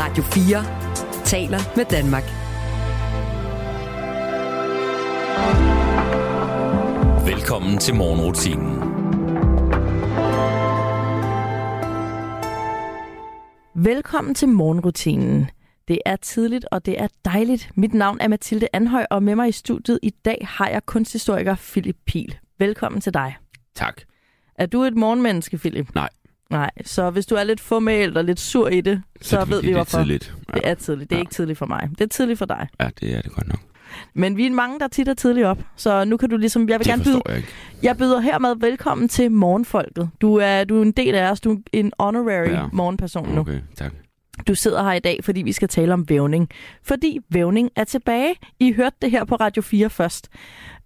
Radio 4 taler med Danmark. Velkommen til morgenrutinen. Velkommen til morgenrutinen. Det er tidligt, og det er dejligt. Mit navn er Mathilde Anhøj, og med mig i studiet i dag har jeg kunsthistoriker Philip Pil. Velkommen til dig. Tak. Er du et morgenmenneske, Philip? Nej. Nej, så hvis du er lidt formelt og lidt sur i det, så, det er ved vi det er hvorfor. tidligt. Ja. Det er tidligt. Det er Ja. ikke tidligt for mig. Det er tidligt for dig. ja, det er det godt nok. Men vi er mange, der tit er tidligt op, så nu kan du ligesom... Jeg vil Det gerne byde, jeg ikke. jeg byder hermed velkommen til morgenfolket. Du er, du er en del af os. Du er en honorary Ja. morgenperson nu. Okay, tak. Du sidder her i dag, fordi vi skal tale om vævning. Fordi vævning er tilbage. I hørte det her på Radio 4 først.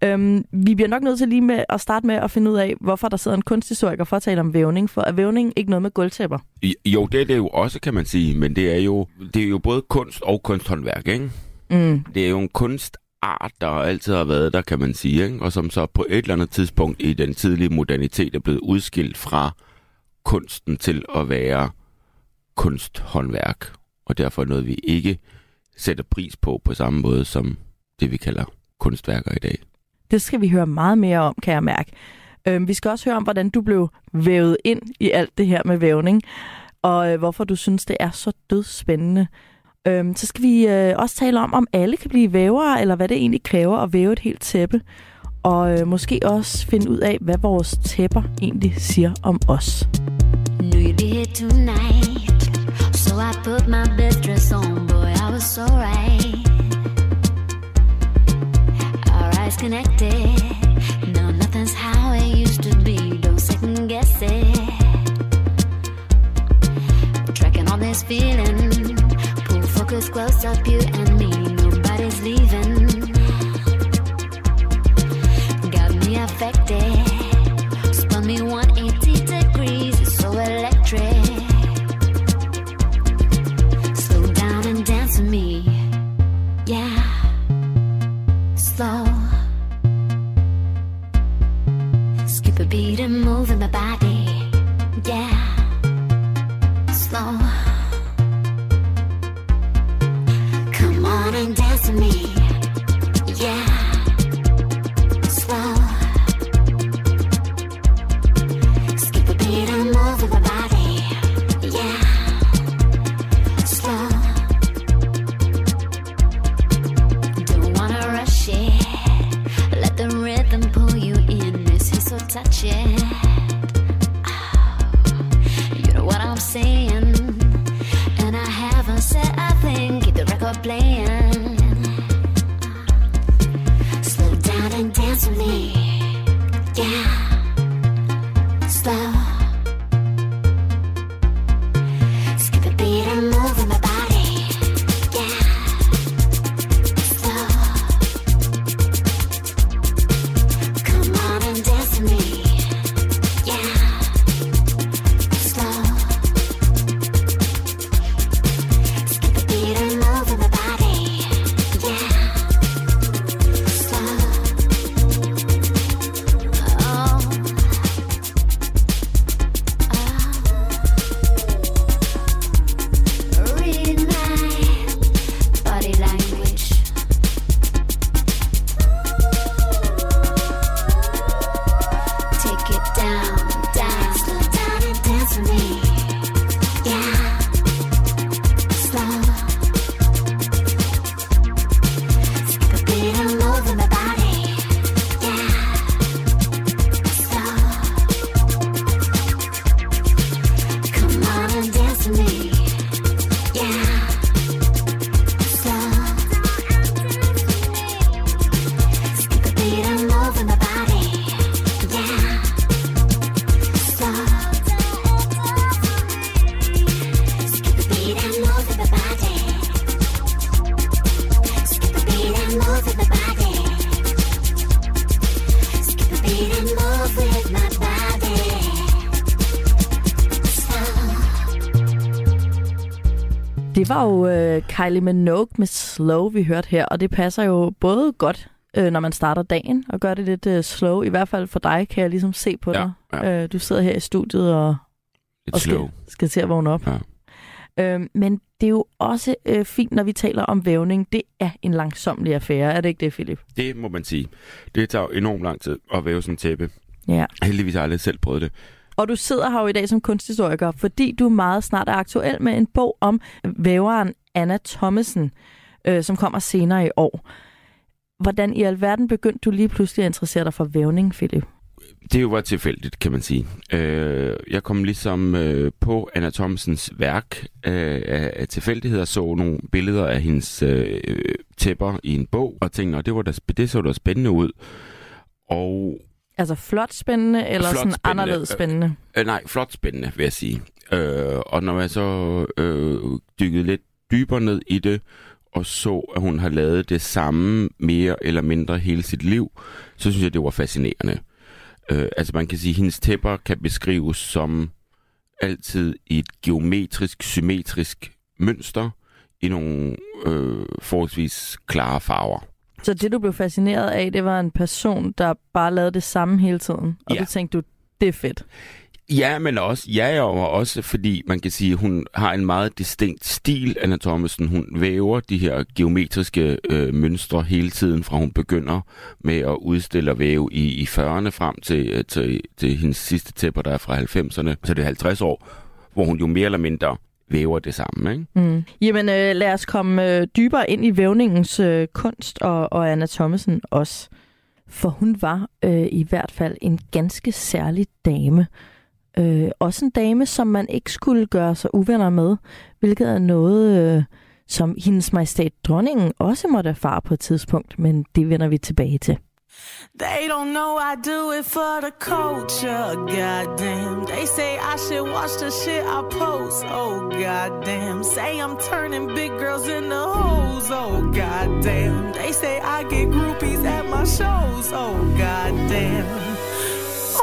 Øhm, vi bliver nok nødt til lige med at starte med at finde ud af, hvorfor der sidder en kunsthistoriker for at tale om vævning. For er vævning ikke noget med gulvtæpper? I- Jo, det er det jo også, kan man sige, men det er jo, det er jo både kunst og kunsthåndværk, ikke? Mm. Det er jo en kunstart, der altid har været der, kan man sige, ikke? og som så på et eller andet tidspunkt i den tidlige modernitet er blevet udskilt fra kunsten til at være kunsthåndværk, og derfor noget, vi ikke sætter pris på på samme måde som det, vi kalder kunstværker i dag. Det skal vi høre meget mere om, kan jeg mærke. Øhm, vi skal også høre om, hvordan du blev vævet ind i alt det her med vævning, og øh, hvorfor du synes, det er så dødsspændende. Øhm, så skal vi øh, også tale om, om alle kan blive vævere, eller hvad det egentlig kræver at væve et helt tæppe. Og øh, måske også finde ud af, hvad vores tæpper egentlig siger om os. Here tonight. So I put my best var jo øh, Kylie Minogue med Slow, vi hørte her, og det passer jo både godt, øh, når man starter dagen, og gør det lidt øh, slow. I hvert fald for dig, kan jeg ligesom se på Ja, dig. ja. Øh, du sidder her i studiet og, Lidt og skal, slow. skal til at vågne op. Ja. Øhm, men det er jo også øh, fint, når vi taler om vævning. Det er en langsomlig affære, er det ikke det, Philip? Det må man sige. Det tager jo enormt lang tid at væve sådan en tæppe. Ja. Heldigvis har jeg aldrig selv prøvet det. Og du sidder her jo i dag som kunsthistoriker, fordi du meget snart er aktuel med en bog om væveren Anna Thomasen, øh, som kommer senere i år. Hvordan i alverden begyndte du lige pludselig at interessere dig for vævning, Philip? Det var tilfældigt, kan man sige. Øh, jeg kom ligesom øh, på Anna Thomsens værk øh, af, tilfældigheder, så nogle billeder af hendes øh, tæpper i en bog, og tænkte, "Nå, det, var da, det så da spændende ud. Og Altså flot spændende, eller Flot sådan spændende. anderledes spændende? Øh, nej, flot spændende, vil jeg sige. Øh, og når jeg så øh, dykkede lidt dybere ned i det, og så, at hun har lavet det samme mere eller mindre hele sit liv, så synes jeg, det var fascinerende. Øh, altså man kan sige, at hendes tæpper kan beskrives som altid i et geometrisk, symmetrisk mønster i nogle øh, forholdsvis klare farver. Så det, du blev fascineret af, det var en person, der bare lavede det samme hele tiden. Og Ja. du tænkte, du, det er fedt. Ja, men også, ja, og også fordi man kan sige, hun har en meget distinkt stil, Anna Thomsen. Hun væver de her geometriske øh, mønstre hele tiden, fra hun begynder med at udstille og væve i, i 40'erne frem til, øh, til, til hendes sidste tæpper, der er fra 90'erne. Så det er 50 år, hvor hun jo mere eller mindre væver det sammen. Ikke? Mm. Jamen, øh, lad os komme øh, dybere ind i vævningens øh, kunst og, og Anna Thomasen også. For hun var øh, i hvert fald en ganske særlig dame. Øh, også en dame, som man ikke skulle gøre sig uvenner med, hvilket er noget, øh, som hendes majestæt dronningen også måtte erfare på et tidspunkt, men det vender vi tilbage til. They don't know I do it for the culture, goddamn. They say I should watch the shit I post, oh goddamn. Say I'm turning big girls into hoes, oh goddamn. They say I get groupies at my shows, oh goddamn.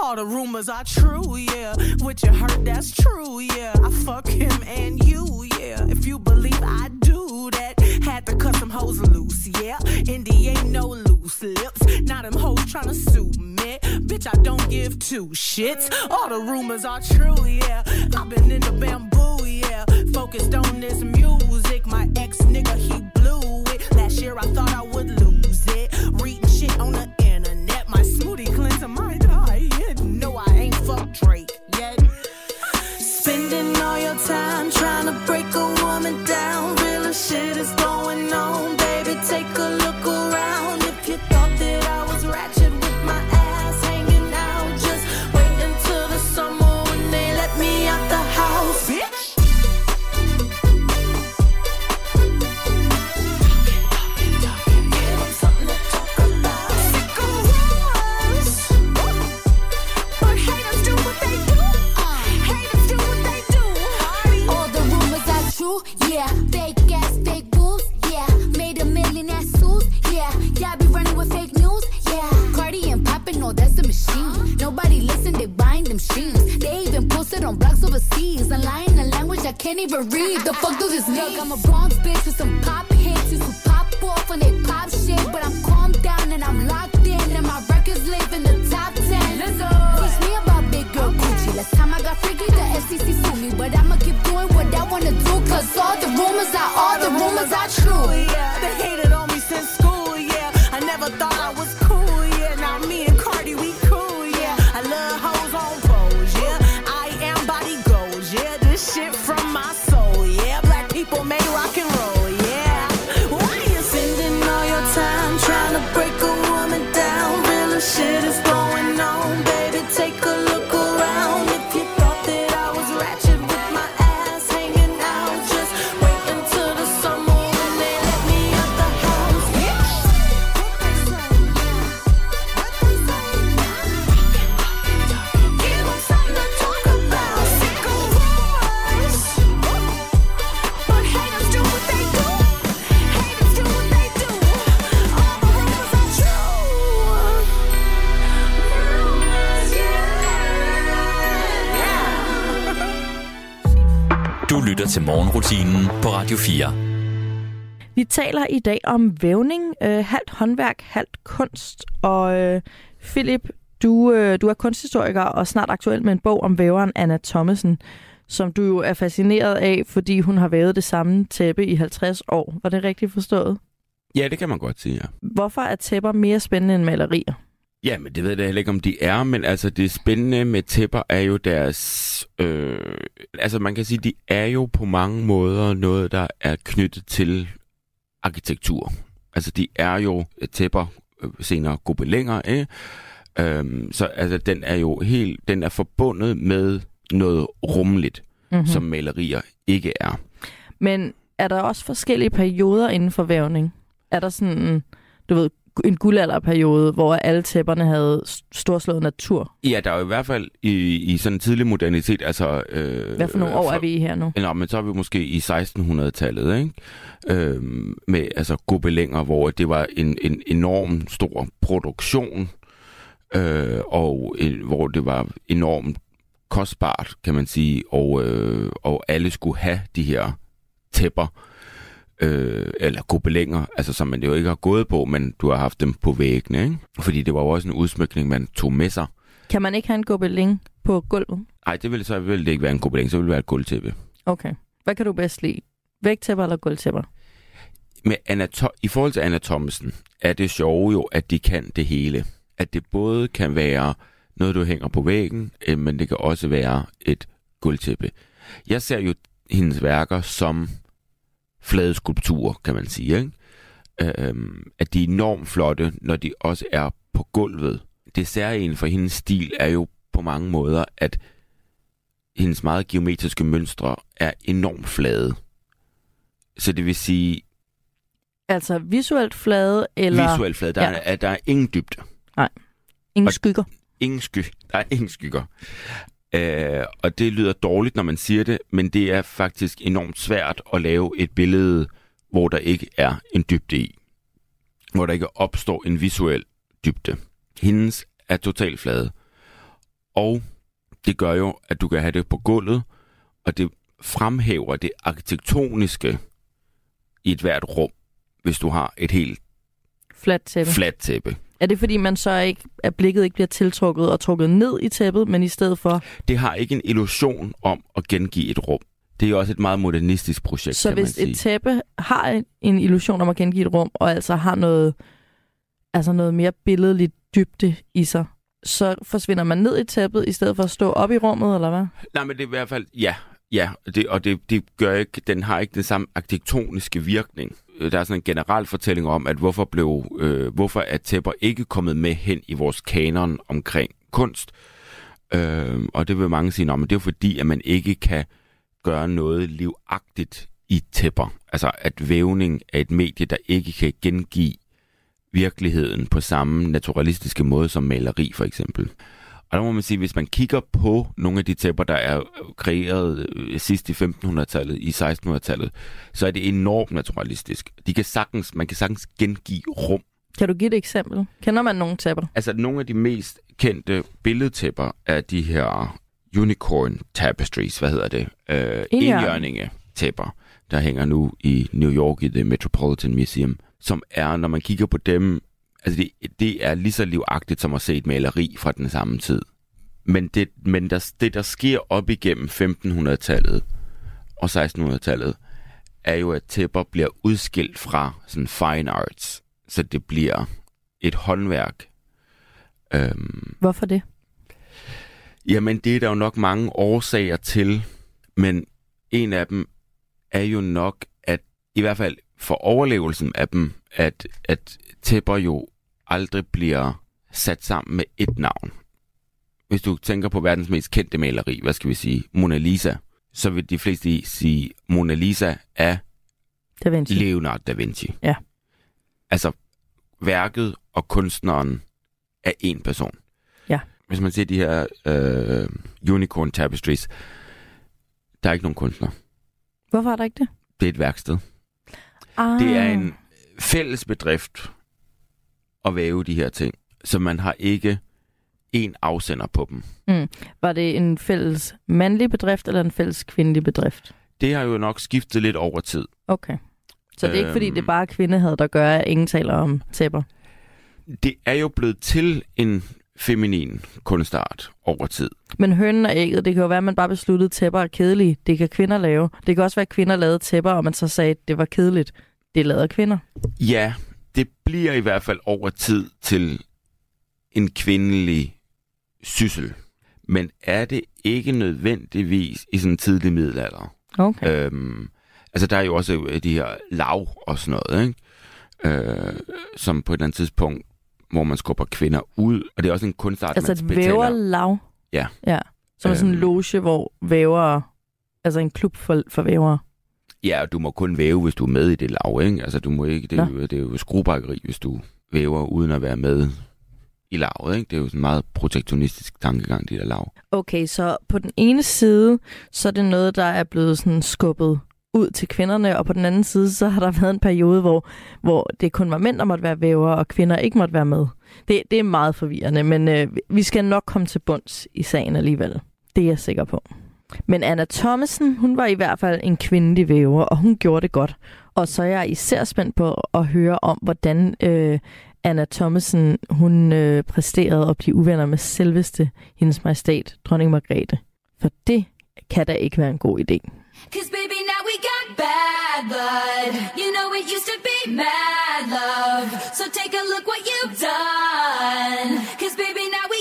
All the rumors are true, yeah. What you heard, that's true, yeah. I fuck him and you, yeah. If you believe I to cut some hoes loose, yeah. Indy ain't no loose lips. Now them hoes tryna sue me. Bitch, I don't give two shits. All the rumors are true, yeah. I've been in the bamboo, yeah. Focused on this music. My ex nigga, he blew it. Last year I thought I would lose it. Reading shit on the internet. My smoothie cleanser, my diet. No, I ain't fucked Drake yet. Spending all your time trying to break a woman down. Real shit is can't even read. The fuck do this mean? Look, I'm a Bronx bitch with some pop hits. Used to pop off when they pop shit. But I'm calmed down and I'm locked in. And my records live in the top 10. Teach me about big girl coochie. Last time I got freaky, the FCC sued me. But I'ma keep doing what I wanna do. Cause all the rumors are, all the rumors are true. Oh, yeah. Radio 4. Vi taler i dag om vævning, øh, halvt håndværk, halvt kunst. Og øh, Philip, du, øh, du er kunsthistoriker og snart aktuel med en bog om væveren Anna Thomasen, som du jo er fascineret af, fordi hun har vævet det samme tæppe i 50 år. Var det rigtigt forstået? Ja, det kan man godt sige, ja. Hvorfor er tæpper mere spændende end malerier? Ja, men det ved jeg heller ikke, om de er, men altså det spændende med tæpper er jo deres... Øh, altså man kan sige, de er jo på mange måder noget, der er knyttet til arkitektur. Altså de er jo tæpper, øh, senere gobelænger, ikke? Øhm, så altså den er jo helt, den er forbundet med noget rummeligt, mm-hmm. som malerier ikke er. Men er der også forskellige perioder inden for vævning? Er der sådan, du ved, en guldalderperiode, hvor alle tæpperne havde storslået natur? Ja, der er jo i hvert fald i, i sådan en tidlig modernitet, altså... Øh, Hvad for nogle år er vi i her nu? Nå, men så er vi måske i 1600-tallet, ikke? Øh, med altså gobelænger, hvor det var en, en enorm stor produktion, øh, og en, hvor det var enormt kostbart, kan man sige, og, øh, og alle skulle have de her tæpper, øh, eller gobelænger, altså som man jo ikke har gået på, men du har haft dem på væggene, ikke? Fordi det var jo også en udsmykning, man tog med sig. Kan man ikke have en gobeling på gulvet? Nej, det ville så ville det ikke være en gobeling, så ville det være et gulvtæppe. Okay. Hvad kan du bedst lide? Vægtæpper eller gulvtæpper? Med anato- I forhold til anatomisen er det sjove jo, at de kan det hele. At det både kan være noget, du hænger på væggen, øh, men det kan også være et gulvtæppe. Jeg ser jo hendes værker som flade skulpturer, kan man sige. Ikke? Øhm, at de er enormt flotte, når de også er på gulvet. Det særlige for hendes stil er jo på mange måder, at hendes meget geometriske mønstre er enormt flade. Så det vil sige... Altså visuelt flade, eller... Visuelt flade. Der, ja. er, der er ingen dybde. Nej. Ingen skygger. Ingen sky. Der er ingen skygger. Øh, og det lyder dårligt, når man siger det, men det er faktisk enormt svært at lave et billede, hvor der ikke er en dybde i. Hvor der ikke opstår en visuel dybde. Hendes er totalt flade. Og det gør jo, at du kan have det på gulvet, og det fremhæver det arkitektoniske i et hvert rum, hvis du har et helt fladt tæppe. Flat tæppe. Er det fordi, man så ikke, at blikket ikke bliver tiltrukket og trukket ned i tæppet, men i stedet for... Det har ikke en illusion om at gengive et rum. Det er også et meget modernistisk projekt, Så kan hvis man sige. et tæppe har en illusion om at gengive et rum, og altså har noget, altså noget mere billedligt dybde i sig, så forsvinder man ned i tæppet, i stedet for at stå op i rummet, eller hvad? Nej, men det er i hvert fald, ja, ja, det, og det, det gør ikke, den har ikke den samme arkitektoniske virkning. Øh, der er sådan en generel fortælling om, at hvorfor blev, øh, hvorfor er tæpper ikke kommet med hen i vores kanon omkring kunst. Øh, og det vil mange sige, men det er fordi, at man ikke kan gøre noget livagtigt i tæpper. Altså at vævning er et medie, der ikke kan gengive virkeligheden på samme naturalistiske måde som maleri for eksempel. Og der må man sige, hvis man kigger på nogle af de tæpper, der er kreeret øh, sidst i 1500-tallet, i 1600-tallet, så er det enormt naturalistisk. De kan sagtens, man kan sagtens gengive rum. Kan du give et eksempel? Kender man nogle tæpper? Altså nogle af de mest kendte billedtæpper er de her unicorn tapestries, hvad hedder det? Øh, enhjørninge tæpper, der hænger nu i New York i The Metropolitan Museum, som er, når man kigger på dem, altså det, det er lige så livagtigt som at se et maleri fra den samme tid. Men det, men der, det, der sker op igennem 1500-tallet og 1600-tallet, er jo, at tæpper bliver udskilt fra sådan fine arts, så det bliver et håndværk. Øhm, Hvorfor det? Jamen, det er der jo nok mange årsager til, men en af dem er jo nok, at i hvert fald for overlevelsen af dem, at, at tæpper jo aldrig bliver sat sammen med et navn. Hvis du tænker på verdens mest kendte maleri, hvad skal vi sige, Mona Lisa, så vil de fleste sige Mona Lisa af Da Vinci. Leonardo da Vinci. Ja. Altså, værket og kunstneren er en person. Ja. Hvis man ser de her øh, unicorn tapestries, der er ikke nogen kunstner. Hvorfor er der ikke det? Det er et værksted. Ah. Det er en fælles bedrift at væve de her ting, så man har ikke en afsender på dem. Var det en fælles mandlig bedrift, eller en fælles kvindelig bedrift? Det har jo nok skiftet lidt over tid. Okay. Så det er ikke, fordi Øhm. det er bare kvindehad, der gør, at ingen taler om tæpper? Det er jo blevet til en feminin kunstart over tid. Men hønnen og ægget, det kan jo være, at man bare besluttede, at tæpper er kedelige. Det kan kvinder lave. Det kan også være, at kvinder lavede tæpper, og man så sagde, at det var kedeligt. Det lavede kvinder. Ja, det bliver i hvert fald over tid til en kvindelig syssel. Men er det ikke nødvendigvis i sådan en tidlig middelalder? Okay. Øhm, altså, der er jo også øh, de her lav og sådan noget, ikke? Øh, som på et eller andet tidspunkt, hvor man skubber kvinder ud. Og det er også en kunstart, altså man et væverlav? Ja. Ja. Som er sådan en Øhm. loge, hvor vævere... Altså en klub for, for vævere. Ja, og du må kun væve, hvis du er med i det lav, ikke? Altså, du må ikke, det, er jo, det er jo skruebrækkeri, hvis du væver uden at være med i lavet, ikke? Det er jo sådan en meget protektionistisk tankegang, de der lav. Okay, så på den ene side, så er det noget, der er blevet sådan skubbet ud til kvinderne, og på den anden side, så har der været en periode, hvor, hvor det kun var mænd, der måtte være vævere, og kvinder ikke måtte være med. Det, det er meget forvirrende, men øh, vi skal nok komme til bunds i sagen alligevel. Det er jeg sikker på. Men Anna Thomsen, hun var i hvert fald en kvindelig væver, og hun gjorde det godt. Og så er jeg især spændt på at høre om, hvordan øh, Anna Thomsen, hun øh, præsterede at blive uvenner med selveste hendes majestæt, dronning Margrethe. For det kan da ikke være en god idé. Cause baby, now we got bad blood. You know it used to be mad love. So take a look what you've done. Cause baby, now we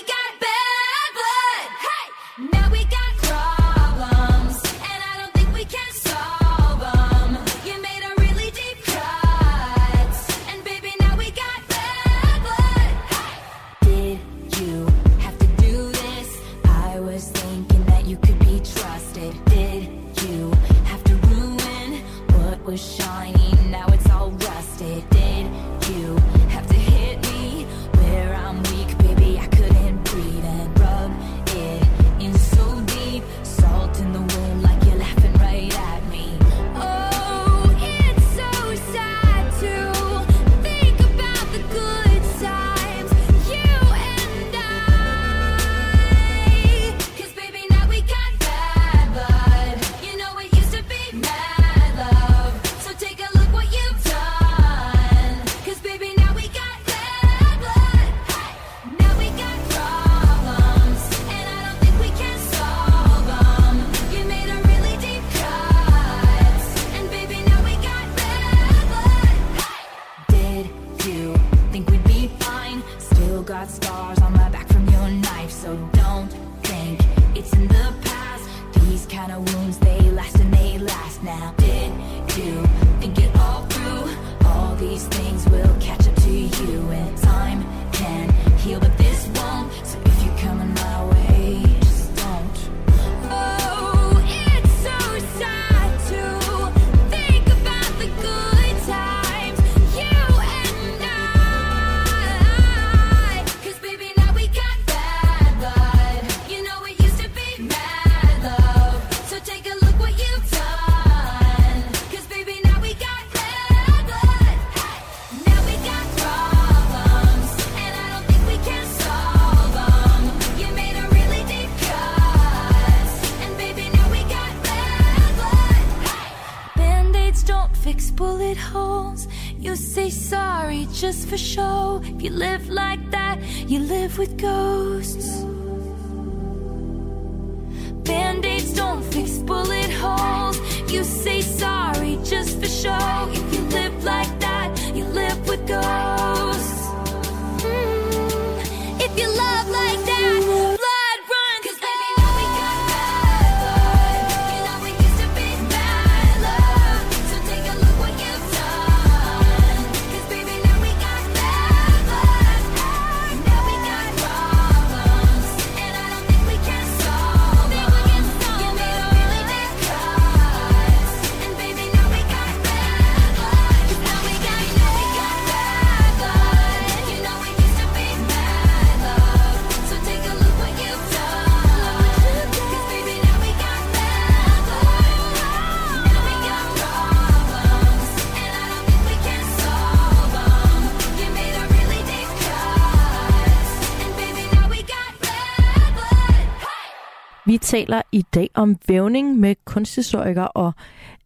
Vi taler i dag om vævning med kunsthistoriker og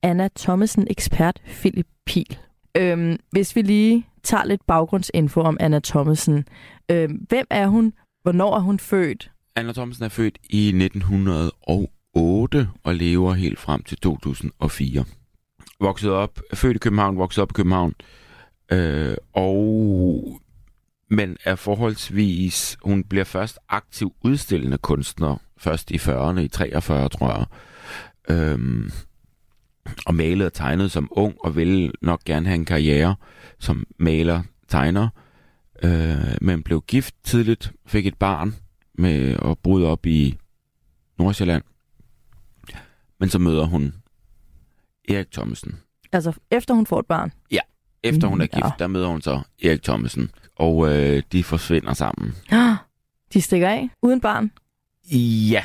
Anna Thomsen ekspert Philip Pil. Øhm, hvis vi lige tager lidt baggrundsinfo om Anna Thomsen. Øhm, hvem er hun? Hvornår er hun født? Anna Thomsen er født i 1908 og lever helt frem til 2004. Vokset op, født i København, vokset op i København. Øh, og men er forholdsvis, hun bliver først aktiv udstillende kunstner, først i 40'erne, i 43, tror jeg. Øhm, og malede og tegnede som ung, og ville nok gerne have en karriere som maler, tegner. Øh, men blev gift tidligt, fik et barn med at bryde op i Nordsjælland. Men så møder hun Erik Thomsen. Altså, efter hun får et barn. Efter hun er Mm, gift, ja. der møder hun så Erik Thomsen. Og øh, de forsvinder sammen. De stikker af uden barn. Ja.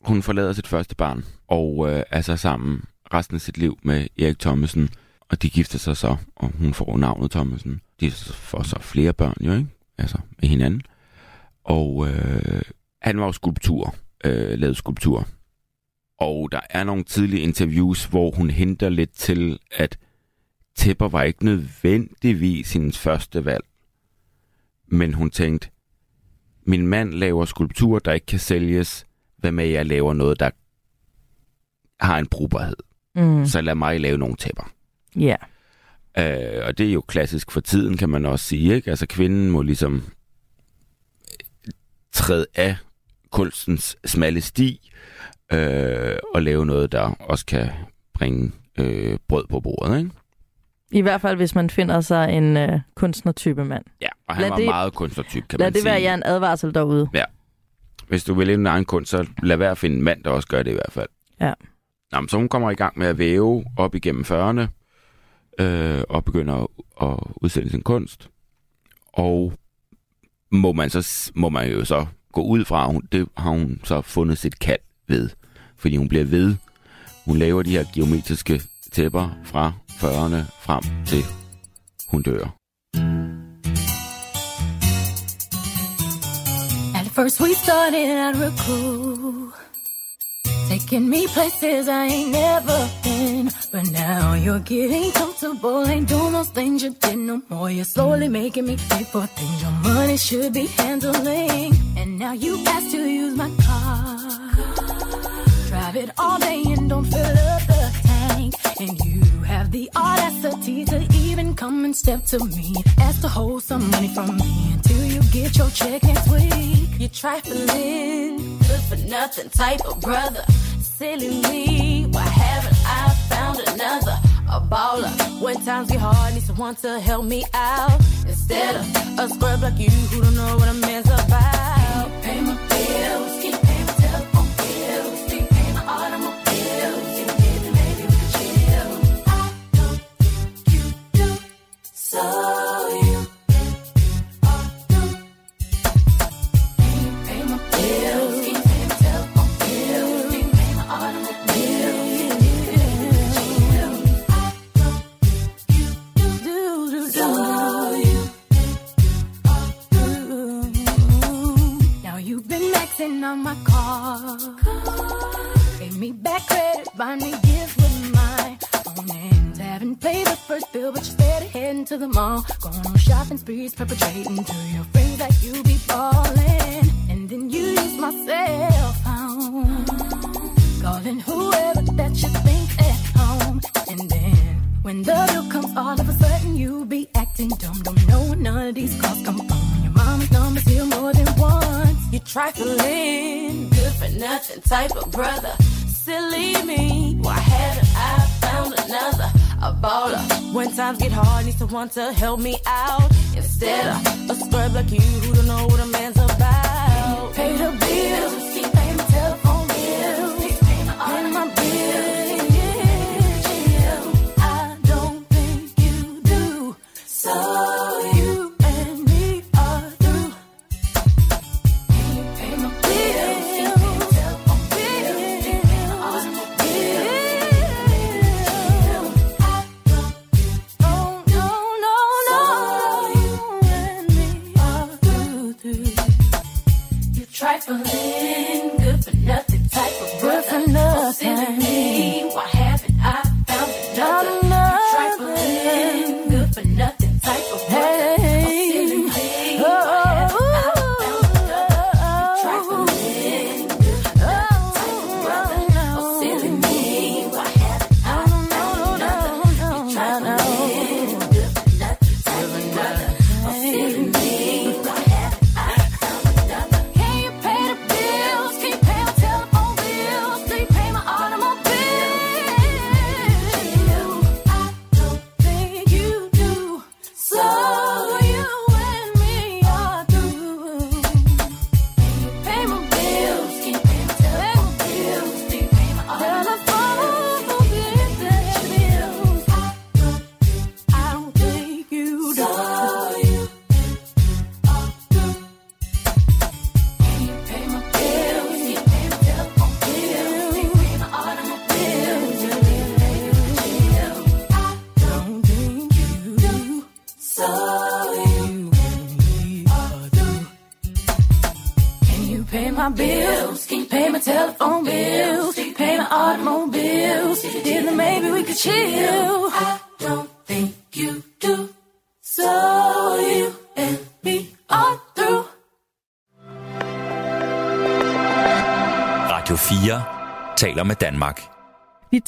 Hun forlader sit første barn, og øh, er så sammen resten af sit liv med Erik Thomsen. Og de gifter sig så, og hun får navnet Thomsen. De får så flere børn jo, ikke? Altså med hinanden. Og øh, han var jo skulptur, øh, lavet skulptur. Og der er nogle tidlige interviews, hvor hun henter lidt til, at tæpper var ikke nødvendigvis hendes første valg. Men hun tænkte, min mand laver skulpturer, der ikke kan sælges. Hvad med, jeg laver noget, der har en brugbarhed? Mm. Så lad mig lave nogle tæpper. Ja. Øh, og det er jo klassisk for tiden, kan man også sige. Ikke? Altså kvinden må ligesom øh, træde af kunstens smalle sti øh, og lave noget, der også kan bringe øh, brød på bordet. Ikke? I hvert fald, hvis man finder sig en øh, kunstnertype mand. Ja, og han Lad var det- meget kunstnertyp, kan Lad man det sige. være jer en advarsel derude. Hvis du vil lave en egen kunst, så lad være at finde en mand, der også gør det i hvert fald. Ja. Nå, men så hun kommer i gang med at væve op igennem 40'erne, øh, og begynder at, at udsætte sin kunst. Og må man, så, må man jo så gå ud fra, hun, det har hun så fundet sit kald ved. Fordi hun bliver ved. Hun laver de her geometriske tæpper fra 40'erne frem til hun dør. At first we started out real cool, taking me places I ain't never been. But now you're getting comfortable, ain't doing those things you did no more. You're slowly making me pay for things your money should be handling. And now you ask to use my car. Drive it all day and don't fill up the tank. And you have the audacity to even come and step to me. Ask to hold some money from me until you get your check next week. You're trifling, good for nothing type of brother. Silly me, why haven't I found another? A baller. When times get hard, need someone to help me out. Instead of a scrub like you who don't know what a man's about. Pay my bills, breeze, pepper.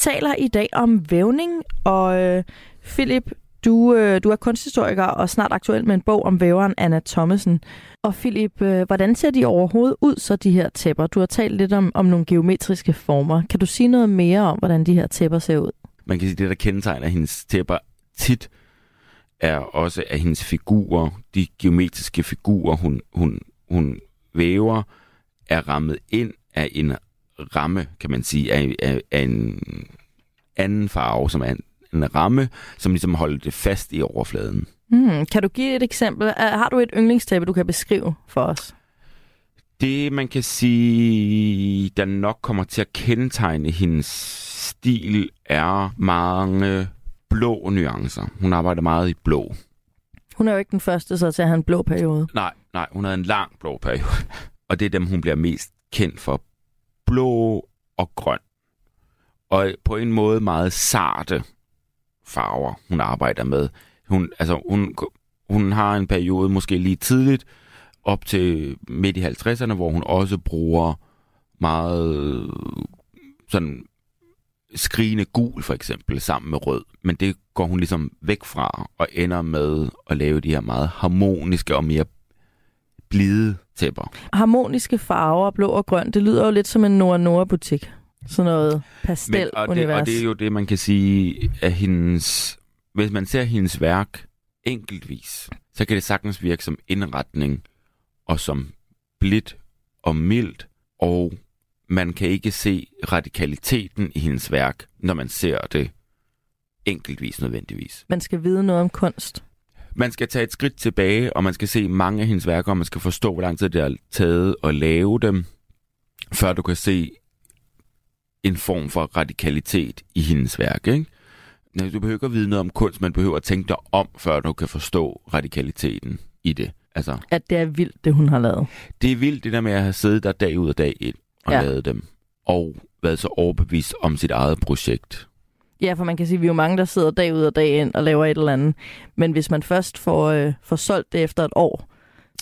Taler i dag om vævning, og øh, Philip, du, øh, du er kunsthistoriker og snart aktuel med en bog om væveren Anna Thomasen. Og Philip, øh, hvordan ser de overhovedet ud, så de her tæpper? Du har talt lidt om, om nogle geometriske former. Kan du sige noget mere om, hvordan de her tæpper ser ud? Man kan sige, det der kendetegner hendes tæpper tit, er også af hendes figurer, de geometriske figurer, hun, hun, hun væver, er rammet ind af en ramme, kan man sige, af, af, af en anden farve, som er en, en ramme, som ligesom holder det fast i overfladen. Hmm, kan du give et eksempel? Har du et yndlingstæppe, du kan beskrive for os? Det, man kan sige, der nok kommer til at kendetegne hendes stil, er mange blå nuancer. Hun arbejder meget i blå. Hun er jo ikke den første så til at have en blå periode. Nej, nej, hun havde en lang blå periode. Og det er dem, hun bliver mest kendt for. Blå og grøn. Og på en måde meget sarte farver, hun arbejder med. Hun, altså, hun, hun har en periode, måske lige tidligt, op til midt i 50'erne, hvor hun også bruger meget sådan skrigende gul for eksempel, sammen med rød. Men det går hun ligesom væk fra, og ender med at lave de her meget harmoniske og mere blide tæpper. Harmoniske farver, blå og grøn, det lyder jo lidt som en Nora Nora butik. Sådan noget Men, og, det, pastel-univers. og det er jo det, man kan sige, at hendes, hvis man ser hendes værk enkeltvis, så kan det sagtens virke som indretning og som blidt og mildt, og man kan ikke se radikaliteten i hendes værk, når man ser det enkeltvis nødvendigvis. Man skal vide noget om kunst. Man skal tage et skridt tilbage, og man skal se mange af hendes værker, og man skal forstå, hvor lang tid det har taget at lave dem, før du kan se en form for radikalitet i hendes værk. Ikke? Du behøver ikke at vide noget om kunst, man behøver at tænke dig om, før du kan forstå radikaliteten i det. Altså, At det er vildt, det hun har lavet. det er vildt det der med at have siddet der dag ud og dag ind og ja. lavet dem, og været så overbevist om sit eget projekt. Ja, for man kan sige, at vi er jo mange, der sidder dag ud og dag ind og laver et eller andet. Men hvis man først får, øh, får solgt det efter et år,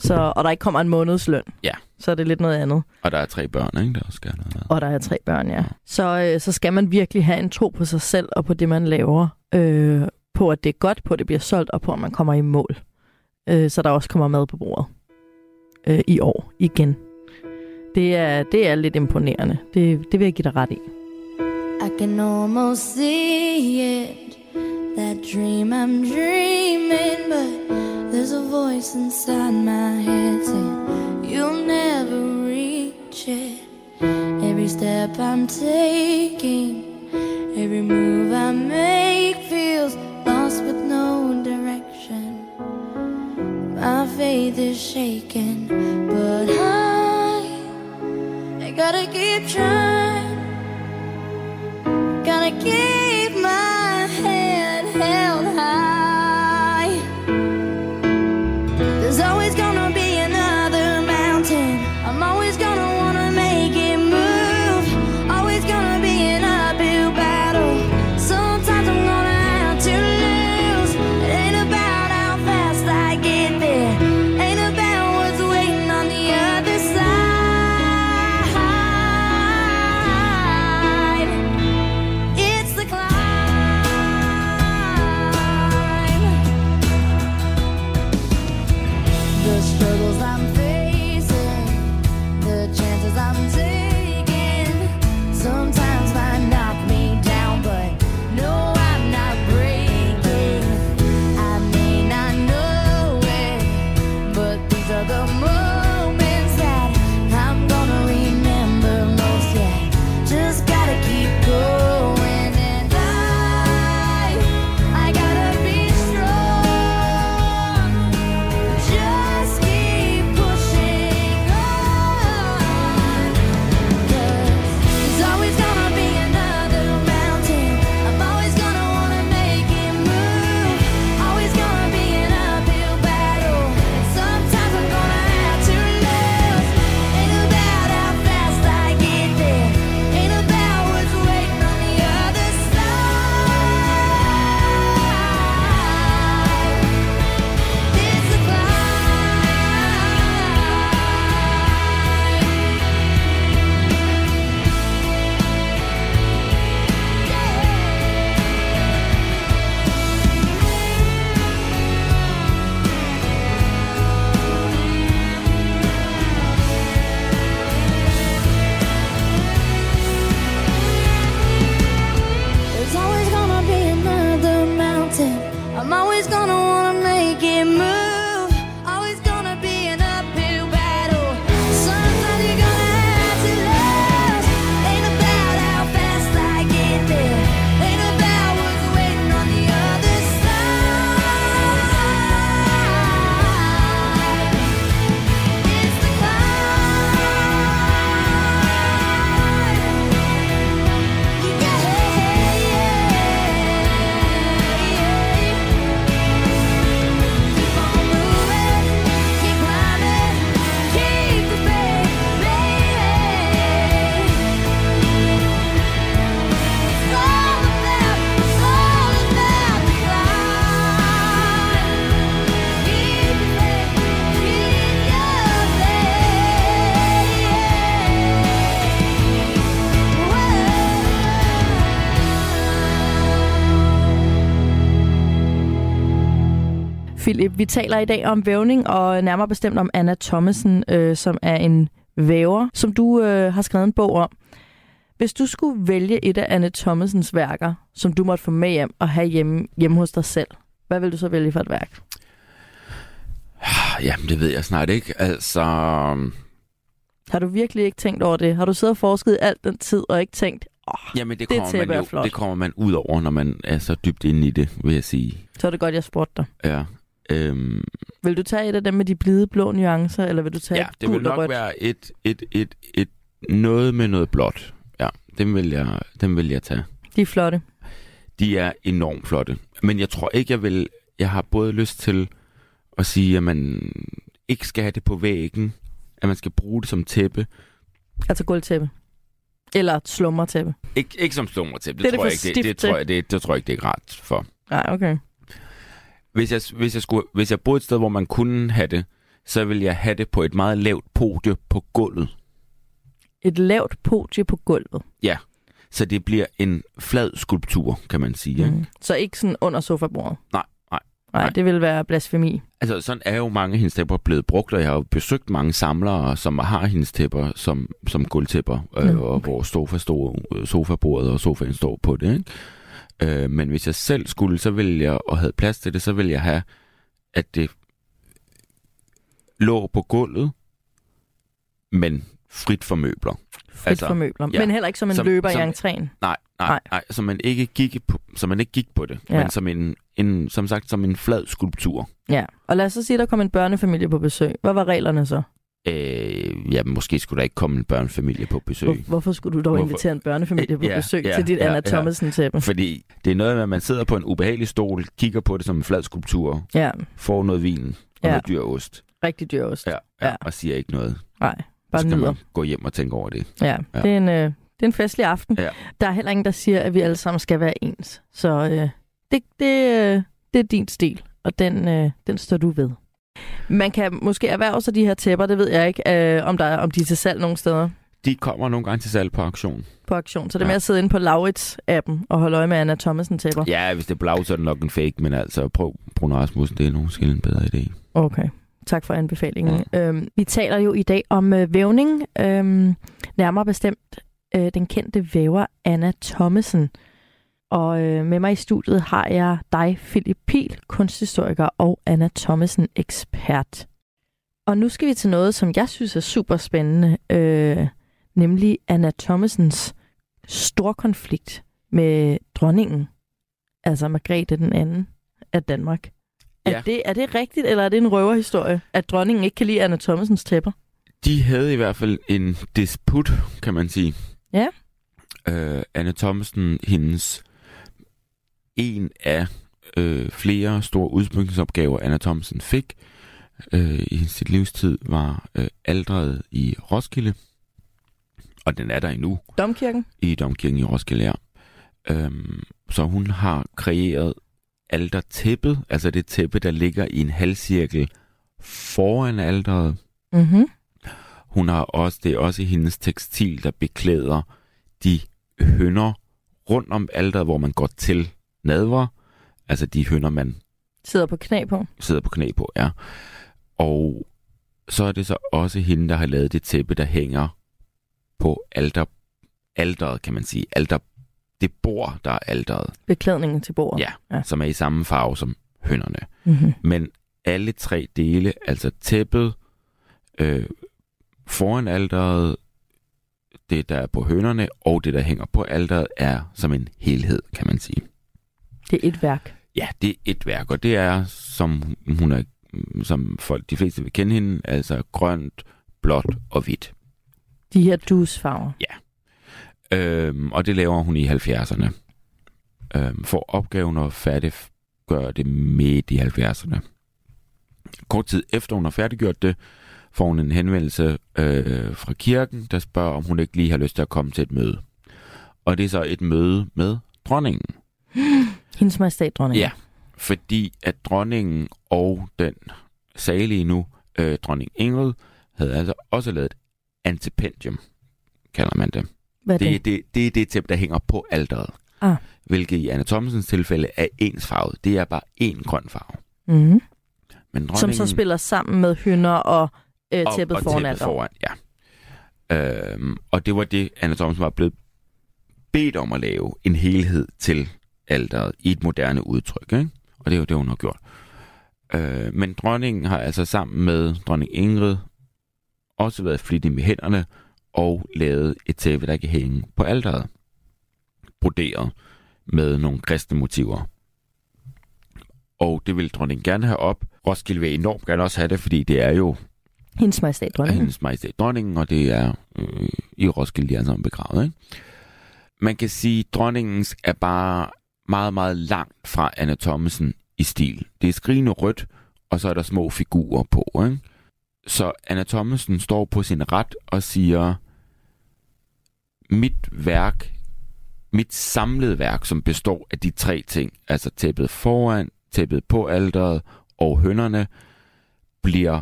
så, og der ikke kommer en månedsløn, Ja. så er det lidt noget andet. Og der er tre børn, ikke? Der også skal noget. Og der er tre børn, ja. Så, øh, så skal man virkelig have en tro på sig selv og på det, man laver. Øh, på, at det er godt, på, at det bliver solgt, og på, at man kommer i mål. Øh, så der også kommer mad på bordet. Øh, I år igen. Det er, det er lidt imponerende. Det, det vil jeg give dig ret i. I can almost see it, that dream I'm dreaming, but there's a voice inside my head saying you'll never reach it. Every step I'm taking, every move I make feels lost with no direction. My faith is shaken, but I, I gotta keep trying. Gotta keep my Philip. Vi taler i dag om vævning, og nærmere bestemt om Anna Thomasen, øh, som er en væver, som du øh, har skrevet en bog om. Hvis du skulle vælge et af Anna Thomasens værker, som du måtte få med hjem og have hjemme, hjemme hos dig selv, hvad vil du så vælge for et værk? Jamen, det ved jeg snart ikke. Altså, Har du virkelig ikke tænkt over det? Har du siddet og forsket alt den tid og ikke tænkt, åh, jamen, det, Det kommer man jo, flot. det kommer man ud over, når man er så dybt inde i det, vil jeg sige. så er det godt, jeg spurgte dig. Ja. Øhm, Vil du tage et af dem med de blide blå nuancer, eller vil du tage ja, et det vil nok rødt? være et, et, et, et, noget med noget blåt. Ja, dem vil jeg, dem vil jeg tage. De er flotte. De er enormt flotte. Men jeg tror ikke, jeg vil... Jeg har både lyst til at sige, at man ikke skal have det på væggen, at man skal bruge det som tæppe. Altså gulvtæppe. Eller slummertæppe. Ikke, ikke som slummertæppe, Det det, det, det tror for jeg ikke, det, det, tror jeg, det, det tror jeg ikke, det er ret for. Nej, okay. Hvis jeg, hvis, jeg skulle, hvis jeg boede et sted, hvor man kunne have det, så ville jeg have det på et meget lavt podie på gulvet. Et lavt podie på gulvet. Så det bliver en flad skulptur, kan man sige. Ikke? Mm. Så ikke sådan under sofabordet? Nej, nej, Nej, nej. det vil være blasfemi. Altså, sådan er jo mange hendes tæpper blevet brugt, og jeg har jo besøgt mange samlere, som har hendes tæpper som, som gulvtæpper, øh, okay. og hvor sofa står, sofabordet og sofaen står på det. Ikke? Øh, men hvis jeg selv skulle, så ville jeg, og havde plads til det, så ville jeg have, at det lå på gulvet, men frit for møbler. Frit Altså, for møbler. ja. Men heller ikke som en Som- løber som- i entréen. Nej, nej, Nej. nej, så man ikke gik på, så man ikke gik på det. Ja. men som en, en, som sagt som en flad skulptur. Ja. Og lad os så sige, at der kom en børnefamilie på besøg. Hvad var reglerne så? Øh, ja, måske skulle der ikke komme en børnefamilie på besøg. Hvor, hvorfor skulle du dog Hvorfor? invitere en børnefamilie på Ja, besøg ja, til dit ja, Anna ja. Thomasen-tæppe? Fordi det er noget med, at man sidder på en ubehagelig stol, kigger på det som en flad skulptur, Ja, får noget vin og Ja. noget dyr ost, rigtig dyr ost. ja, ja, Ja. og siger ikke noget. Nej, Så bare skal nyder. man gå hjem og tænke over det. Ja, Ja. ja. Det, er en, øh, det er en festlig aften. Ja. Der er heller ingen, der siger, at vi alle sammen skal være ens. Så øh, det, det, øh, det er din stil, og den, øh, den står du ved. Man kan måske erhverve sig de her tæpper, det ved jeg ikke, øh, om, der er, om de er til salg nogle steder De kommer nogle gange til salg på auktion. på auktion. Så det er Ja. med at sidde inde på Laurits-appen og holde øje med Anna Thomasen-tæpper. Ja, hvis det er blau, så er det nok en fake, men altså prøv Bruno Rasmussen, det er måske en bedre idé. Okay. Tak for anbefalingen. Mm. Øhm, vi taler jo i dag om øh, vævning, øhm, nærmere bestemt øh, den kendte væver Anna Thomasen. Og øh, med mig i studiet har jeg dig, Philip Pil, kunsthistoriker og Anna Thomasen ekspert. Og nu skal vi til noget, som jeg synes er super spændende, øh, nemlig Anna Thomasens storkonflikt med dronningen, altså Margrethe den anden af Danmark. Er, Ja. det, er det rigtigt, eller er det en røverhistorie, at dronningen ikke kan lide Anna Thomasens tæpper? De havde i hvert fald en disput, kan man sige. Ja. Øh, Anne Thomsen, hendes en af øh, flere store udsmykningsopgaver, Anna Thomsen fik øh, i sit livstid, var øh, aldret i Roskilde. Og den er der endnu Domkirken? i Domkirken i Roskilde, ja. Øhm, så hun har kreeret altertæppet, altså det tæppe, der ligger i en halvcirkel foran alderet. Mhm. Hun har også, det er også hendes tekstil, der beklæder de hønder rundt om alderet, hvor man går til nadver. Altså de hønder, man Sidder på knæ på. sidder på knæ på, ja. Og så er det så også hende, der har lavet det tæppe, der hænger på alter, alderet, kan man sige. Alter, det bord, der er alderet, Beklædningen til bordet. Ja. ja. som er i samme farve som hønderne. Mm-hmm. Men alle tre dele, altså tæppet, øh, foran alderet, det der er på hønderne, og det der hænger på alderet, er som en helhed, kan man sige. Det er et værk. Ja, det er et værk, og det er, som hun er, som folk, de fleste vil kende hende, altså grønt, blåt og hvidt. De her dusfarver. Øhm, og det laver hun i 70'erne. Øhm, for opgaven at færdiggøre det midt i 70'erne. Kort tid efter hun har færdiggjort det, får hun en henvendelse øh, fra kirken, der spørger, om hun ikke lige har lyst til at komme til et møde. Og det er så et møde med dronningen. Hendes majestæt dronning. Ja, fordi at dronningen og den salige nu, øh, dronning Ingrid, havde altså også lavet et antipendium, kalder man det. Hvad er Det, det? er det, det er det tæppe, der hænger på alderet. Ah. Hvilket i Anna Thomsens tilfælde er ensfarvet. Det er bare én grøn farve. Mm-hmm. Men Som så dronningen- spiller sammen med hynder og øh, og- tæppet og foran tæppet foran, ja. Øhm, og det var det, Anna Thomsen var blevet bedt om at lave en helhed til alderet i et moderne udtryk. Ikke? Og det er jo det, hun har gjort. Øh, men dronningen har altså sammen med dronning Ingrid også været flittig med hænderne og lavet et tæppe, der kan hænge på alderet. Broderet med nogle kristne motiver. Og det vil dronningen gerne have op. Roskilde vil enormt gerne også have det, fordi det er jo Hendes majestæt dronningen. hendes majestæt dronningen, og det er øh, i Roskilde, de er sammen begravet. Ikke? Man kan sige, at dronningens er bare meget, meget langt fra Anna Thomsen i stil. Det er skrigende rødt, og så er der små figurer på. Ikke? Så Anna Thomsen står på sin ret og siger, mit værk, mit samlede værk, som består af de tre ting, altså tæppet foran, tæppet på alderet og hønderne, bliver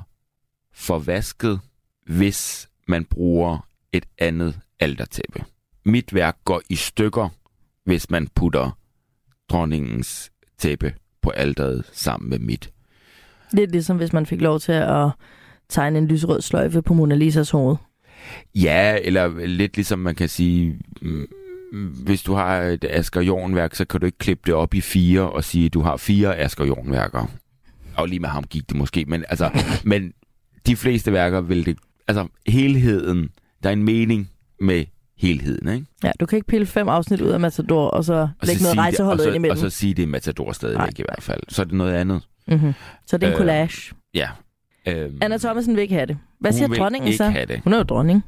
forvasket, hvis man bruger et andet altertæppe. Mit værk går i stykker, hvis man putter dronningens tæppe på alteret sammen med mit. Lidt ligesom hvis man fik lov til at tegne en lysrød sløjfe på Mona Lisas hoved. Ja, eller lidt ligesom man kan sige, mm, hvis du har et Asger Jornværk, så kan du ikke klippe det op i fire og sige, at du har fire Asger Jornværker. Og lige med ham gik det måske, men altså, men de fleste værker vil det, altså helheden, der er en mening med helheden, ikke? Ja, du kan ikke pille fem afsnit ud af Matador, og så Og lægge noget sige rejseholdet det, og ind imellem. og så sige, det er Matador stadigvæk Nej. i hvert fald. Så er det noget andet. Mm-hmm. Så det er en Øh, collage. Ja. Øhm, Anna Thomsen vil ikke have det. Hvad hun siger dronningen ikke så? have det. Hun er jo dronning.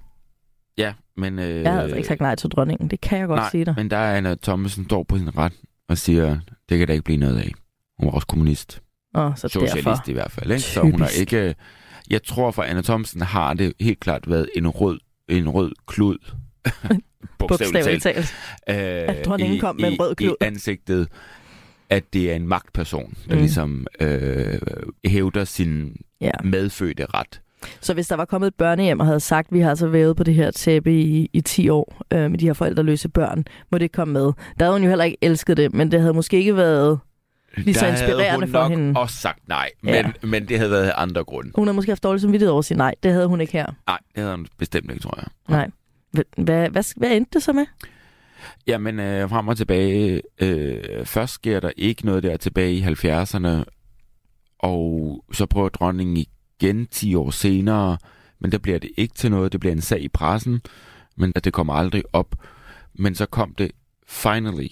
Ja, men... Øh, Jeg havde altså ikke sagt nej til dronningen. Det kan jeg godt nej, sige dig. men der er Anna Thomsen står på sin ret og siger, det kan der ikke blive noget af. Hun var også kommunist. Åh, så Socialist derfor. i hvert fald. Ikke? Så hun har Typisk. ikke... Jeg tror for Anna Thomsen har det helt klart været en rød, en rød klud. Bogstaveligt talt. Øh, At dronningen kom med en rød klud. I ansigtet, at det er en magtperson, der Mm. ligesom øh, hævder sin Ja. medfødte ret. Så hvis der var kommet et børnehjem og havde sagt, at vi har altså vævet på det her tæppe i, i 10 år øh, med de her forældreløse børn, må det komme med. Der havde hun jo heller ikke elsket det, men det havde måske ikke været lige så inspirerende havde hun for nok hende. også sagt nej, men, Ja. men det havde været af andre grunde. Hun har måske haft dårlig samvittighed over at sige nej. Det havde hun ikke her. Nej, det havde hun bestemt ikke, tror jeg. Nej. Hvad, hvad, hvad, endte det så med? Jamen, øh, frem og tilbage. Øh, først sker der ikke noget der tilbage i 70'erne, og så prøver dronningen igen 10 år senere, men der bliver det ikke til noget. Det bliver en sag i pressen, men det kommer aldrig op. Men så kom det finally,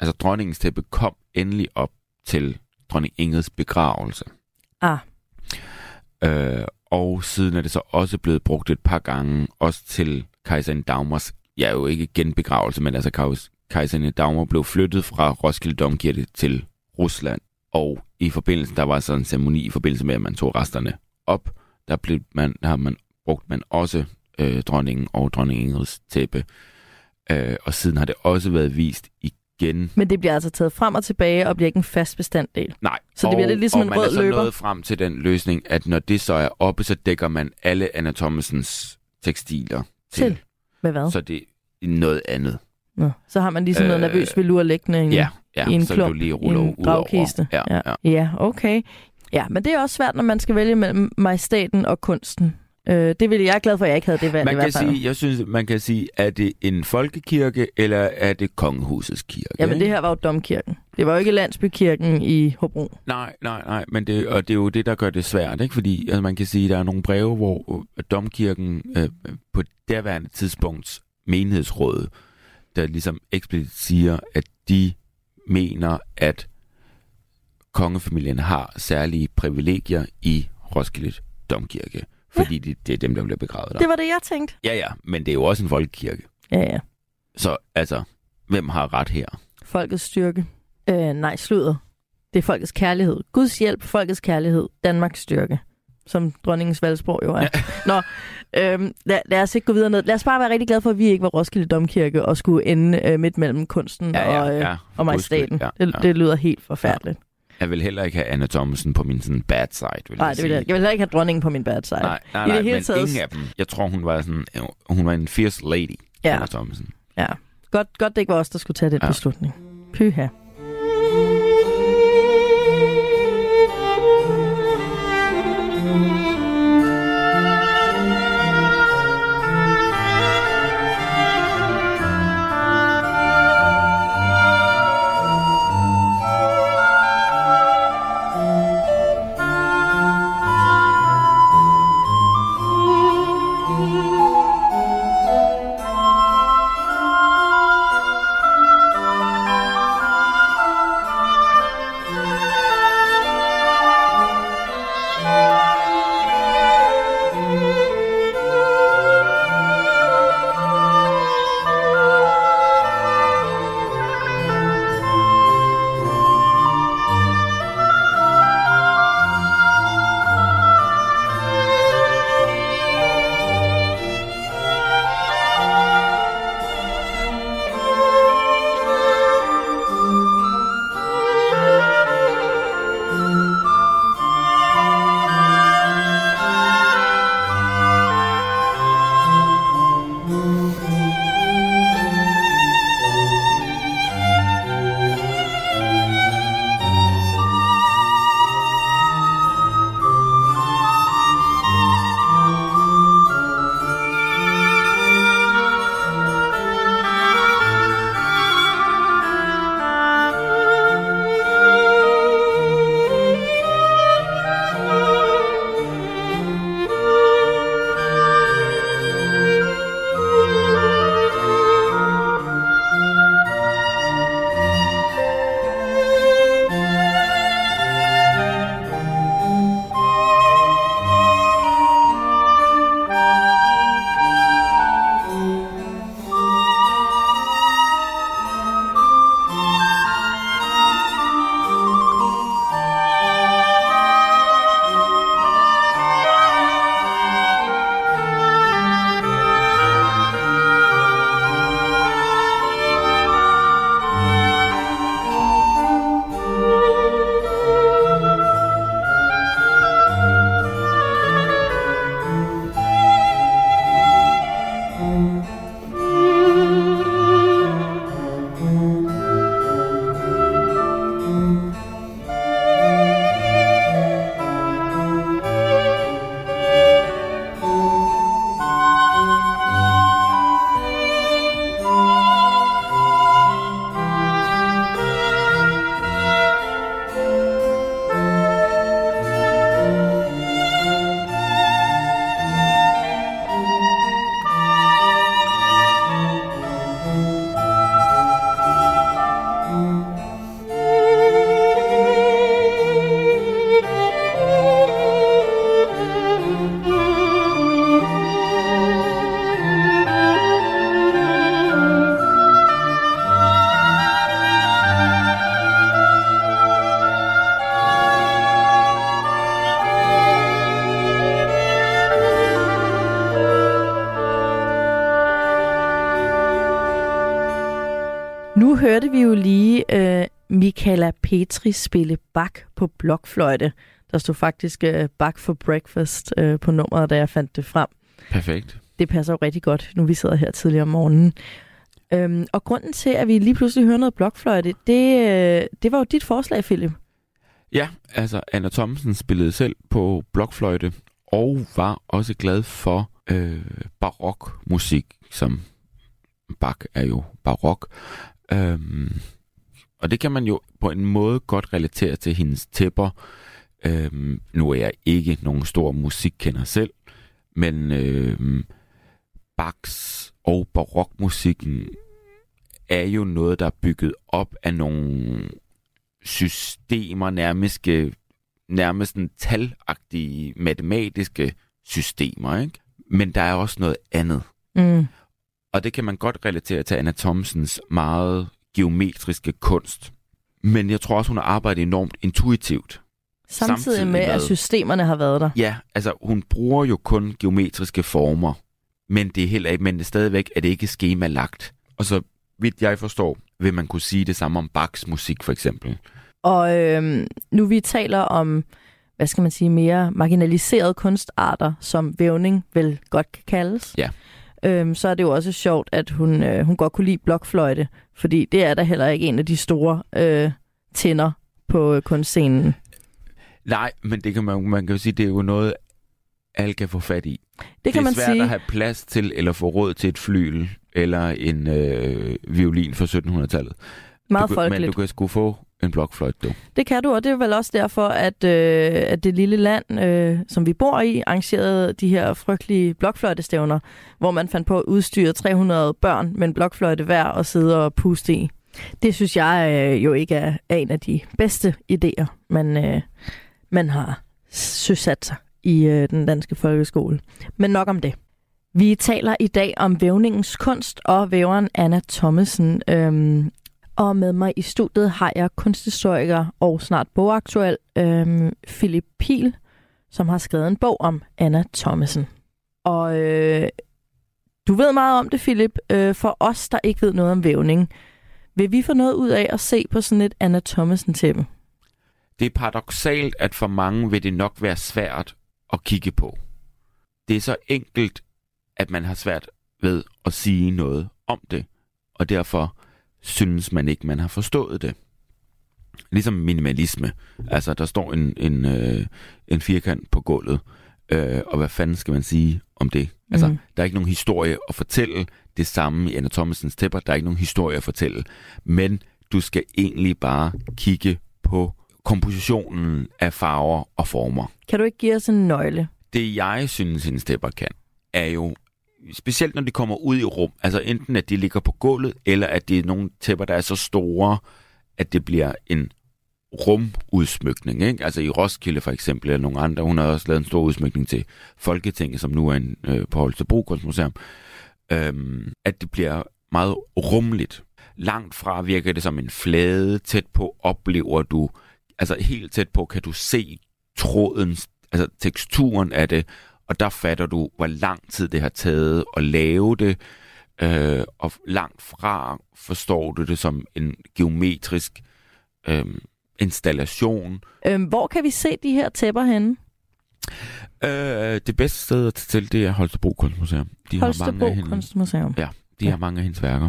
altså dronningens tæppe kom endelig op til dronning Ingrids begravelse. Ah, Øh, og siden er det så også blevet brugt et par gange, også til kejserinde Dagmars, ja jo ikke genbegravelse, men altså kejs- kejserinde Dagmar blev flyttet fra Roskilde Domkirke til Rusland. Og i forbindelse, der var sådan en ceremoni i forbindelse med, at man tog resterne op, der, blev man, der har man brugt man også øh, dronningen og dronning Ingrids tæppe. Øh, og siden har det også været vist igen men det bliver altså taget frem og tilbage og bliver ikke en fast bestanddel. Nej. Så det bliver lidt ligesom og en man rød er så løber. nået frem til den løsning, at når det så er oppe, så dækker man alle Anna Thomasens tekstiler til. Til? Med hvad? Så det er noget andet. Nå, så har man ligesom øh, noget nervøs velur liggende i, Ja, ja i en så klump, du lige i ruller en over. gravkiste. Ja, ja. ja. ja, okay. Ja, men det er også svært, når man skal vælge mellem majestaten og kunsten. Øh, det ville jeg er glad for, at jeg ikke havde det valg i Man hvert kan fald. sige, jeg synes, man kan sige, er det en folkekirke, eller er det kongehusets kirke? Jamen, det her var jo domkirken. Det var jo ikke landsbykirken i Hobro. Nej, nej, nej, men det, og det er jo det, der gør det svært, ikke? Fordi altså, man kan sige, at der er nogle breve, hvor øh, domkirken øh, på derværende tidspunkts menighedsråd, der ligesom eksplicit siger, at de mener, at kongefamilien har særlige privilegier i Roskilde Domkirke, fordi det, det er dem, der bliver begravet der. Det var det, jeg tænkte. Ja, ja, men det er jo også en folkekirke. Ja, ja. Så altså, hvem har ret her? Folkets styrke. Øh, nej, sludder. Det er folkets kærlighed. Guds hjælp, folkets kærlighed, Danmarks styrke. Som dronningens valgsprog jo er. Ja. Nå, øhm, lad, lad os ikke gå videre ned. Lad os bare være rigtig glade for, at vi ikke var Roskilde Domkirke og skulle ende øh, midt mellem kunsten Ja, ja, og, øh, ja, og majestaten. ja, det, ja. det lyder helt forfærdeligt. Jeg vil heller ikke have Anna Thomsen på min sådan bad side, vil Nej, jeg det vil jeg, jeg vil heller ikke have dronningen på min bad side. Nej, nej, I det nej, hele men taget- ingen af dem. Jeg tror, hun var sådan, hun var en fierce lady, Ja. Anna Thomsen. Ja. Godt, godt det ikke var os, der skulle tage den. Ja. beslutning. Pyha. Hørte vi jo lige øh, Michaela Petri spille bak på blokfløjte. Der stod faktisk øh, bak for breakfast øh, på nummeret, da jeg fandt det frem. Perfekt. Det passer jo rigtig godt, nu vi sidder her tidligere om morgenen. Øhm, og grunden til, at vi lige pludselig hører noget blokfløjte, det, øh, det var jo dit forslag, Philip. Ja, altså Anna Thomsen spillede selv på blokfløjte og var også glad for øh, barokmusik, som Bach er jo barok. Øhm, og det kan man jo på en måde godt relatere til hendes tæpper. Øhm, nu er jeg ikke nogen stor musikkender selv, men øhm, Bachs og barokmusikken er jo noget, der er bygget op af nogle systemer, nærmest, nærmest en talagtige matematiske systemer. Ikke? Men der er også noget andet. Mm. Og det kan man godt relatere til Anna Thomsens meget geometriske kunst. Men jeg tror også, hun har arbejdet enormt intuitivt. Samtidig, Samtidig med, med- at systemerne har været der. Ja, altså hun bruger jo kun geometriske former. Men det er heller ikke, men det er stadigvæk er det ikke skemalagt. Og så vidt jeg forstår, vil man kunne sige det samme om Bachs musik for eksempel. Og øhm, nu vi taler om, hvad skal man sige, mere marginaliserede kunstarter, som vævning vel godt kan kaldes. Ja. Øhm, så er det jo også sjovt, at hun, øh, hun godt kunne lide blokfløjte, fordi det er da heller ikke en af de store øh, tænder på øh, kunstscenen. Nej, men det kan man, man kan jo sige, det er jo noget, alle kan få fat i. Det kan det er man svært sige. at have plads til, eller få råd til et flyl, eller en øh, violin fra 1700-tallet. Meget du, kan- Men folkeligt. du kan sgu få en blokfløjte, du. Det kan du, og det er vel også derfor, at, øh, at det lille land, øh, som vi bor i, arrangerede de her frygtelige blokfløjtestævner, hvor man fandt på at udstyre 300 børn med en blokfløjte hver og sidde og puste i. Det synes jeg øh, jo ikke er, en af de bedste idéer, man, øh, man har søsat sig i øh, den danske folkeskole. Men nok om det. Vi taler i dag om vævningens kunst og væveren Anna Thomasen. Øhm, og med mig i studiet har jeg kunsthistoriker og snart bogaktuel øhm, Philip Pil, som har skrevet en bog om Anna Thomasen. Og øh, du ved meget om det, Philip. Øh, for os, der ikke ved noget om vævning, vil vi få noget ud af at se på sådan et Anna Thomasen-tæppe? Det er paradoxalt, at for mange vil det nok være svært at kigge på. Det er så enkelt, at man har svært ved at sige noget om det, og derfor synes man ikke, man har forstået det. Ligesom minimalisme. Altså, der står en, en, øh, en firkant på gulvet, øh, og hvad fanden skal man sige om det? Altså, mm. der er ikke nogen historie at fortælle. Det samme i Anna Thomasens tæpper. Der er ikke nogen historie at fortælle. Men du skal egentlig bare kigge på kompositionen af farver og former. Kan du ikke give os en nøgle? Det jeg synes, hendes tæpper kan, er jo, specielt når de kommer ud i rum, altså enten at de ligger på gulvet, eller at det er nogle tæpper, der er så store, at det bliver en rumudsmykning. Ikke? Altså i Roskilde for eksempel, eller nogle andre, hun har også lavet en stor udsmykning til Folketinget, som nu er en, øh, på Holstebro Kunstmuseum, øhm, at det bliver meget rumligt. Langt fra virker det som en flade, tæt på oplever du, altså helt tæt på kan du se tråden, altså teksturen af det, og der fatter du, hvor lang tid det har taget at lave det, øh, og langt fra forstår du det som en geometrisk øh, installation. Øhm, hvor kan vi se de her tæpper henne? Øh, det bedste sted at til, det er Holstebro Kunstmuseum. De har mange Holstebro af, hende, Kunstmuseum. Ja, de Ja. har mange af hendes værker.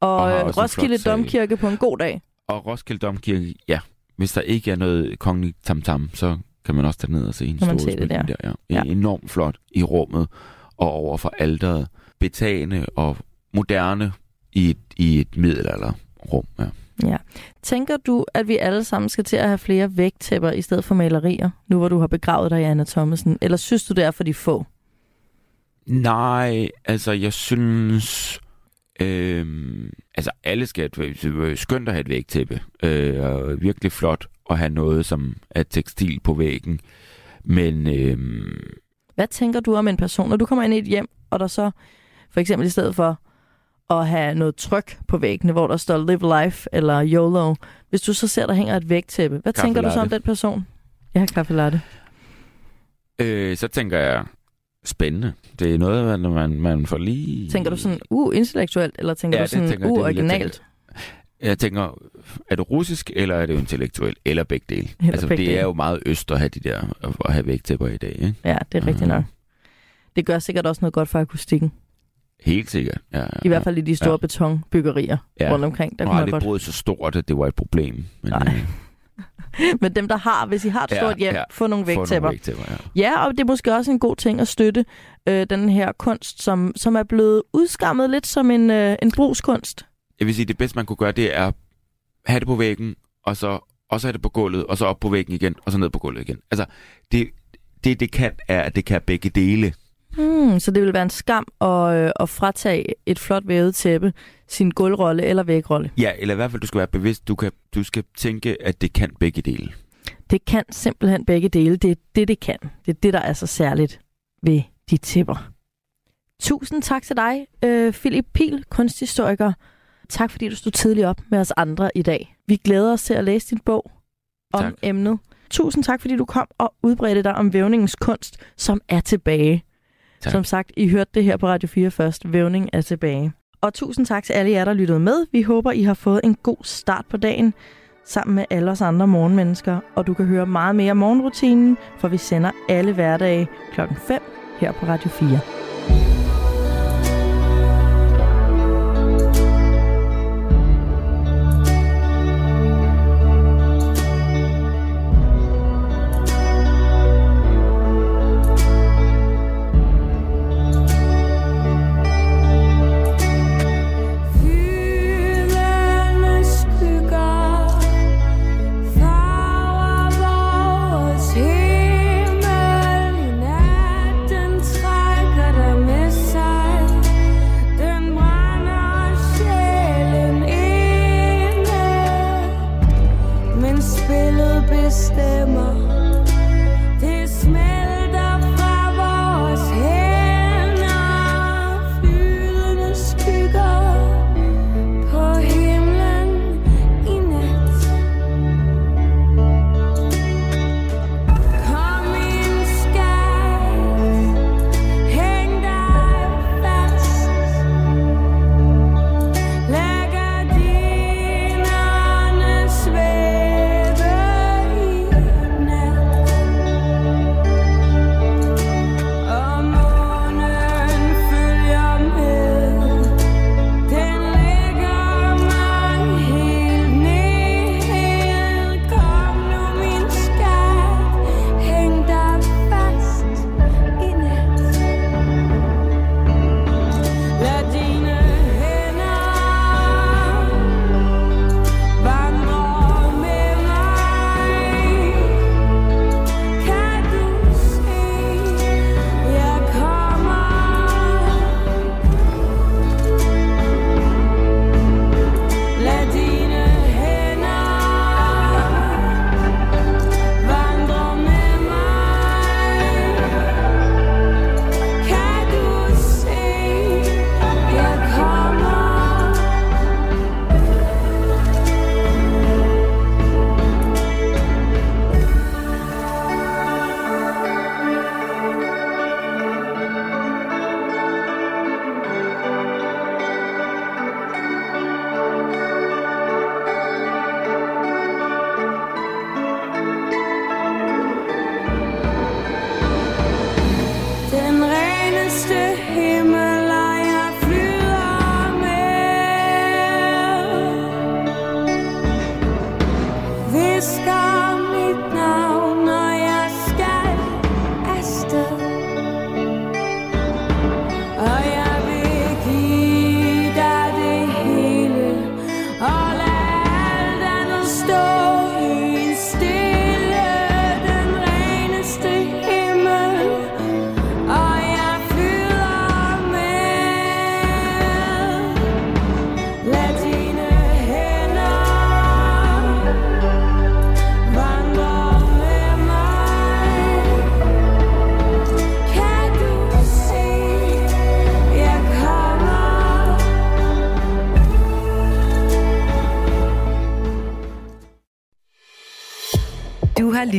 Og, Og og Roskilde. Domkirke på en god dag. Og Roskilde Domkirke, ja. Hvis der ikke er noget kongeligt tamtam, så kan man også tage ned og se en stor det der? der. Ja. ja. Enormt flot i rummet og over for alderet. Betagende og moderne i et, i et middelalderrum. Ja. Ja. Tænker du, at vi alle sammen skal til at have flere vægtæpper i stedet for malerier, nu hvor du har begravet dig i Anna Thomasen? Eller synes du, det er for de få? Nej, altså jeg synes... Øhm, altså alle skal have et, skønt at have et vægtæppe. Øh, virkelig flot at have noget, som er tekstil på væggen. Men øhm, Hvad tænker du om en person, når du kommer ind i et hjem, og der så for eksempel i stedet for at have noget tryk på væggene, hvor der står live life eller YOLO, hvis du så ser, der hænger et vægtæppe, hvad Kaffe tænker du så om latte. den person? Ja, kaffe latte. øh, så tænker jeg, spændende. Det er noget, man, man, man får lige... Tænker du sådan, uh, intellektuelt, eller tænker Ja, du sådan, tænker jeg, uh, jeg originalt? Jeg tænker, er det russisk, eller er det intellektuelt, eller begge dele? Eller altså, begge det dele. er jo meget øst at have de der, at have vægtæpper i dag, ikke? Ja, det er rigtigt Mhm. nok. Det gør sikkert også noget godt for akustikken. Helt sikkert. Ja, ja, I hvert fald i de store Ja. ja. betonbyggerier Ja. ja. rundt omkring. Der kunne har aldrig godt... brugt så stort, at det var et problem. Men, Nej. øh, Men dem, der har, hvis I har et Ja, stort hjem, ja. få nogle få nogle vægtæpper. vægtæpper ja. Ja, og det er måske også en god ting at støtte øh, den her kunst, som, som er blevet udskammet lidt som en, øh, en brugskunst. Jeg vil sige, det bedste, man kunne gøre, det er have det på væggen, og så, og så have det på gulvet, og så op på væggen igen, og så ned på gulvet igen. Altså, det, det, det kan, er, at det kan begge dele. Hmm, så det vil være en skam at, øh, at fratage et flot vævet tæppe sin gulvrolle eller vægrolle. Ja, eller i hvert fald, du skal være bevidst. Du, kan, du skal tænke, at det kan begge dele. Det kan simpelthen begge dele. Det er det, det kan. Det er det, der er så særligt ved de tæpper. Tusind tak til dig, øh, Philip Pil, kunsthistoriker. Tak fordi du stod tidligt op med os andre i dag. Vi glæder os til at læse din bog om Tak. emnet. Tusind tak, fordi du kom og udbredte dig om vævningens kunst, som er tilbage. Tak. Som sagt, I hørte det her på Radio 4 først. Vævning er tilbage. Og tusind tak til alle jer, der lyttede med. Vi håber, I har fået en god start på dagen sammen med alle os andre morgenmennesker. Og du kan høre meget mere om morgenrutinen, for vi sender alle hverdage klokken 5 her på Radio 4.